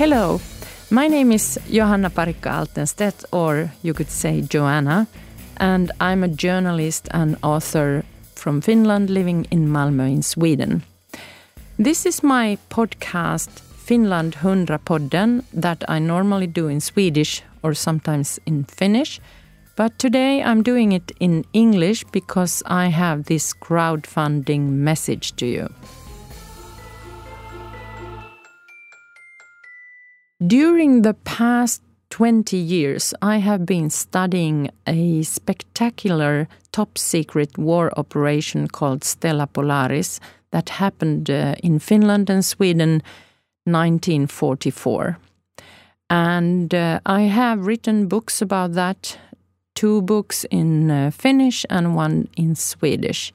Hello, my name is Johanna Parikka Altenstedt, or you could say Joanna, and I'm a journalist and author from Finland living in Malmö in Sweden. This is my podcast, Finland 100 podden, that I normally do in Swedish or sometimes in Finnish. But today I'm doing it in English because I have this crowdfunding message to you. During the past 20 years, I have been studying a spectacular top secret war operation called Stella Polaris that happened uh, in Finland and Sweden 1944. And uh, I have written books about that, two books in uh, Finnish and one in Swedish.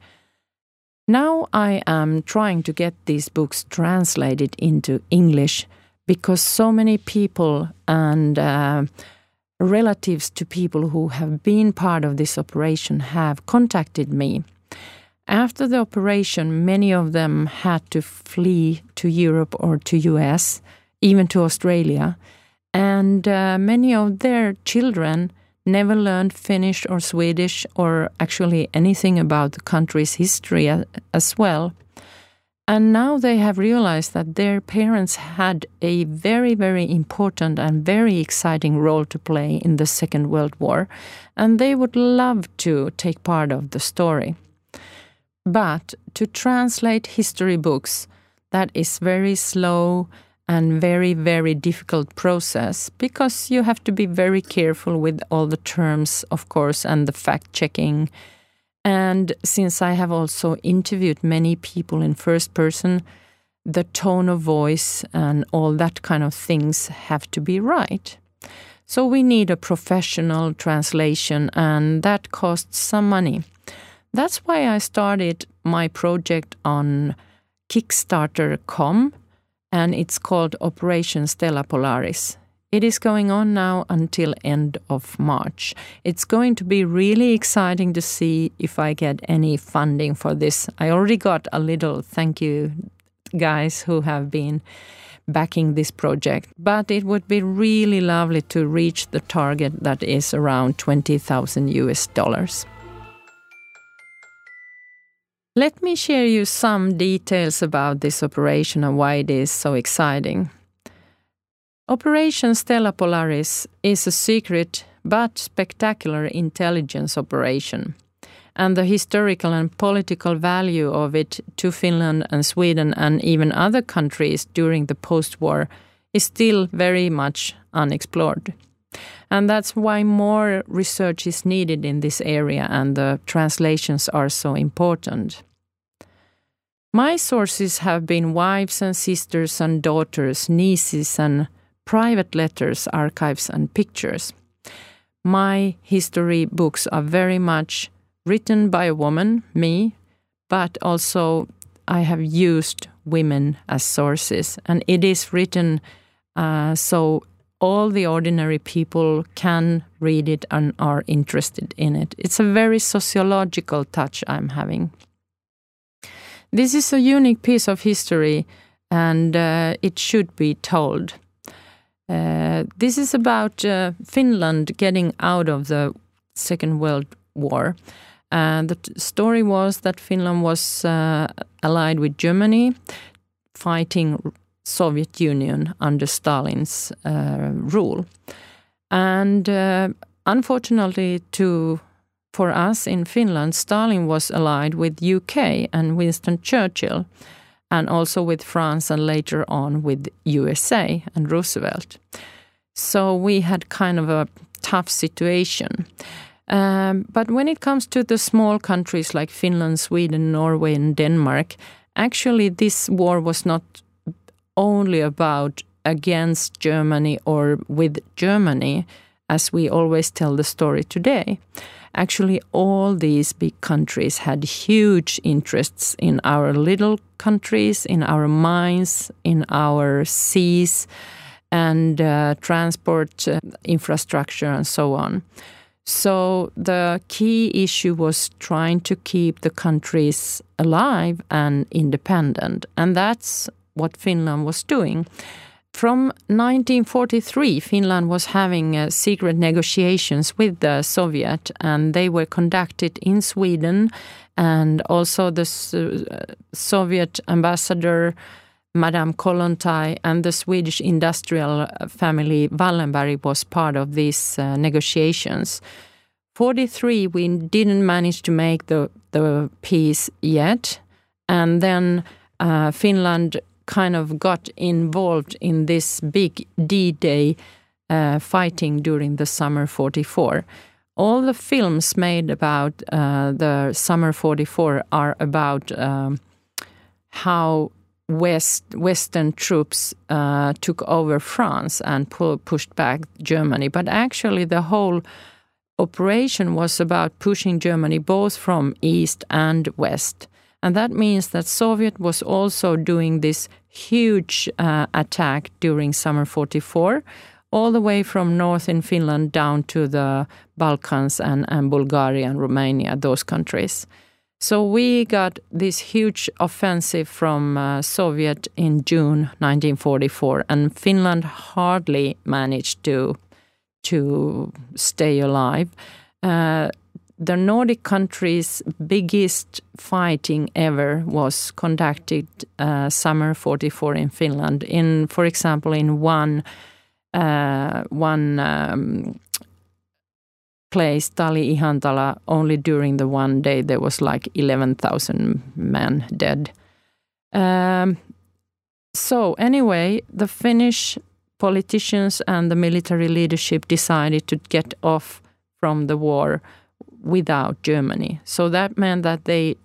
Now I am trying to get these books translated into English because so many people and uh, relatives to people who have been part of this operation have contacted me. After the operation, many of them had to flee to Europe or to US, even to Australia, and uh, many of their children never learned Finnish or Swedish or actually anything about the country's history as well. And now they have realized that their parents had a very, very important and very exciting role to play in the Second World War, and they would love to take part of the story. But to translate history books, that is very slow and very, very difficult process because you have to be very careful with all the terms, of course, and the fact checking and since I have also interviewed many people in first person, the tone of voice and all that kind of things have to be right. So we need a professional translation, and that costs some money. That's why I started my project on Kickstarter.com, and it's called Operation Stella Polaris. It is going on now until end of March. It's going to be really exciting to see if I get any funding for this. I already got a little thank you guys who have been backing this project, but it would be really lovely to reach the target that is around 20,000 US dollars. Let me share you some details about this operation and why it is so exciting. Operation Stella Polaris is a secret but spectacular intelligence operation, and the historical and political value of it to Finland and Sweden and even other countries during the post war is still very much unexplored. And that's why more research is needed in this area, and the translations are so important. My sources have been wives and sisters and daughters, nieces and private letters, archives, and pictures. My history books are very much written by a woman, me, but also I have used women as sources, and it is written uh, so all the ordinary people can read it and are interested in it. It's a very sociological touch I'm having. This is a unique piece of history, and uh, it should be told. Uh, this is about uh, Finland getting out of the Second World War. And the story was that Finland was uh, allied with Germany, fighting Soviet Union under Stalin's uh, rule. And uh, unfortunately, to for us in Finland, Stalin was allied with UK and Winston Churchill and also with France and later on with USA and Roosevelt. So we had kind of a tough situation. Um, but when it comes to the small countries like Finland, Sweden, Norway, and Denmark, actually this war was not only about against Germany or with Germany, as we always tell the story today. Actually, all these big countries had huge interests in our little countries, in our mines, in our seas, and uh, transport uh, infrastructure, and so on. So the key issue was trying to keep the countries alive and independent, and that's what Finland was doing. From 1943, Finland was having uh, secret negotiations with the Soviet, and they were conducted in Sweden. And also, the uh, Soviet ambassador, Madame Kollontai, and the Swedish industrial family Wallenberg was part of these uh, negotiations. 43, we didn't manage to make the, the peace yet. And then uh, Finland kind of got involved in this big D Day uh, fighting during the summer 44. All the films made about uh, the summer 44 are about um, how West Western troops uh, took over France and pull, pushed back Germany. But actually, the whole operation was about pushing Germany both from east and west. And that means that Soviet was also doing this huge uh, attack during summer 44, all the way from north in Finland down to the Balkans and, and Bulgaria and Romania, those countries. So we got this huge offensive from uh, Soviet in June 1944, and Finland hardly managed to to stay alive. Uh, the Nordic countries' biggest fighting ever was conducted uh, summer 44 in Finland. In, for example, in one uh, one um, place, Tali Ihantala, only during the one day there was like 11,000 men dead. Um, so anyway, the Finnish politicians and the military leadership decided to get off from the war without Germany. So that meant that they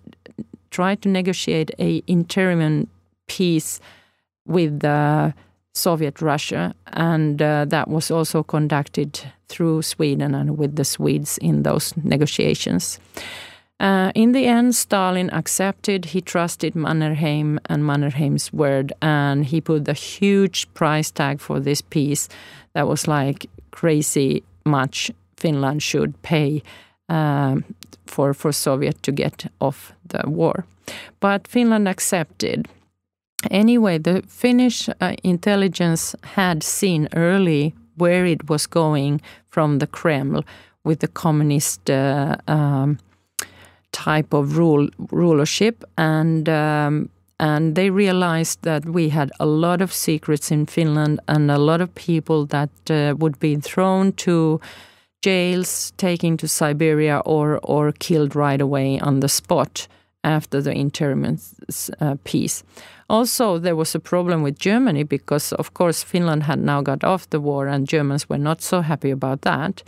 tried to negotiate a interim peace with the Soviet Russia, and uh, that was also conducted through Sweden and with the Swedes in those negotiations. Uh, in the end, Stalin accepted. He trusted Mannerheim and Mannerheim's word, and he put a huge price tag for this peace that was like crazy much Finland should pay for, for Soviet to get off the war. But Finland accepted. Anyway, the Finnish uh, intelligence had seen early where it was going from the Kreml with the communist uh, um, type of rule rulership, and um, and they realized that we had a lot of secrets in Finland and a lot of people that uh, would be thrown to jails, taken to Siberia, or or killed right away on the spot after the interim uh, peace. Also, there was a problem with Germany because, of course, Finland had now got off the war, and Germans were not so happy about that.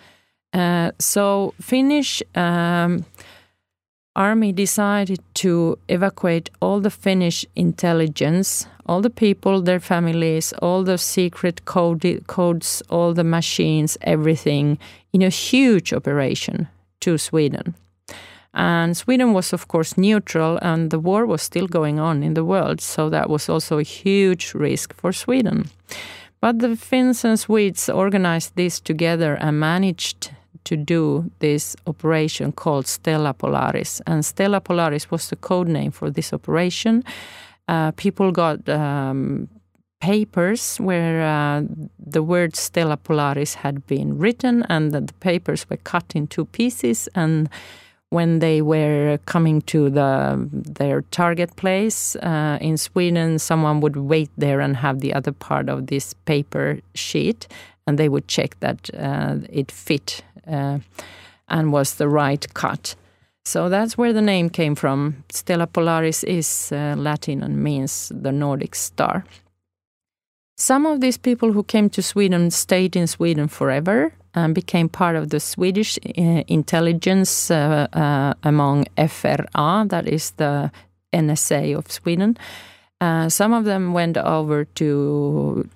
Uh, so, Finnish. Um, army decided to evacuate all the Finnish intelligence, all the people, their families, all the secret code, codes, all the machines, everything in a huge operation to Sweden. And Sweden was, of course, neutral, and the war was still going on in the world, so that was also a huge risk for Sweden. But the Finns and Swedes organized this together and managed to do this operation called Stella Polaris. And Stella Polaris was the code name for this operation. Uh, people got um, papers where uh, the word Stella Polaris had been written, and that the papers were cut in two pieces. And when they were coming to the their target place uh, in Sweden, someone would wait there and have the other part of this paper sheet, and they would check that uh, it fit uh, and was the right cut. So that's where the name came from. Stella Polaris is uh, Latin and means the Nordic star. Some of these people who came to Sweden stayed in Sweden forever and became part of the Swedish uh, intelligence uh, uh, among FRA, that is the NSA of Sweden. Uh, some of them went over to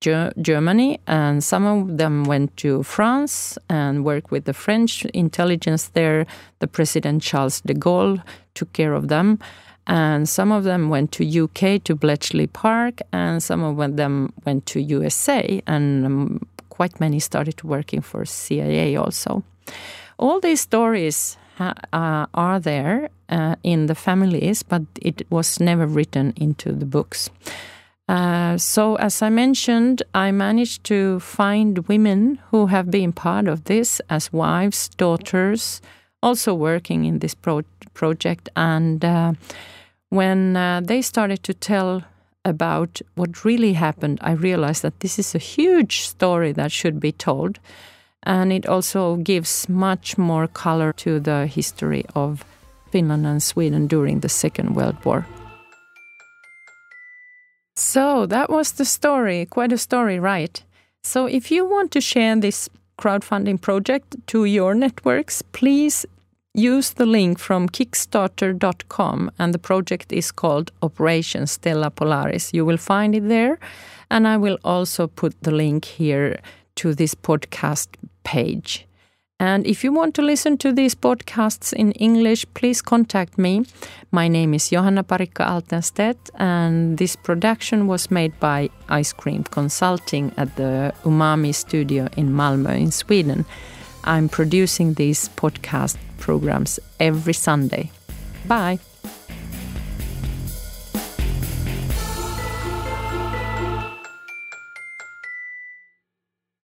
Germany, and some of them went to France and worked with the French intelligence there. The President Charles de Gaulle took care of them. And some of them went to UK to Bletchley Park, and some of them went to USA, and um, quite many started working for CIA also. All these stories uh, are there uh, in the families, but it was never written into the books. Uh, so, as I mentioned, I managed to find women who have been part of this as wives, daughters, also working in this pro project. And uh, when uh, they started to tell about what really happened, I realized that this is a huge story that should be told. And it also gives much more color to the history of Finland and Sweden during the Second World War. So that was the story, quite a story, right? So if you want to share this crowdfunding project to your networks, please use the link from kickstarter.com and the project is called Operation Stella Polaris. You will find it there and I will also put the link here to this podcast page. And if you want to listen to these podcasts in English, please contact me. My name is Johanna Parikka Altenstedt, and this production was made by Ice Cream Consulting at the Umami studio in Malmö, in Sweden. I'm producing these podcast programs every Sunday. Bye.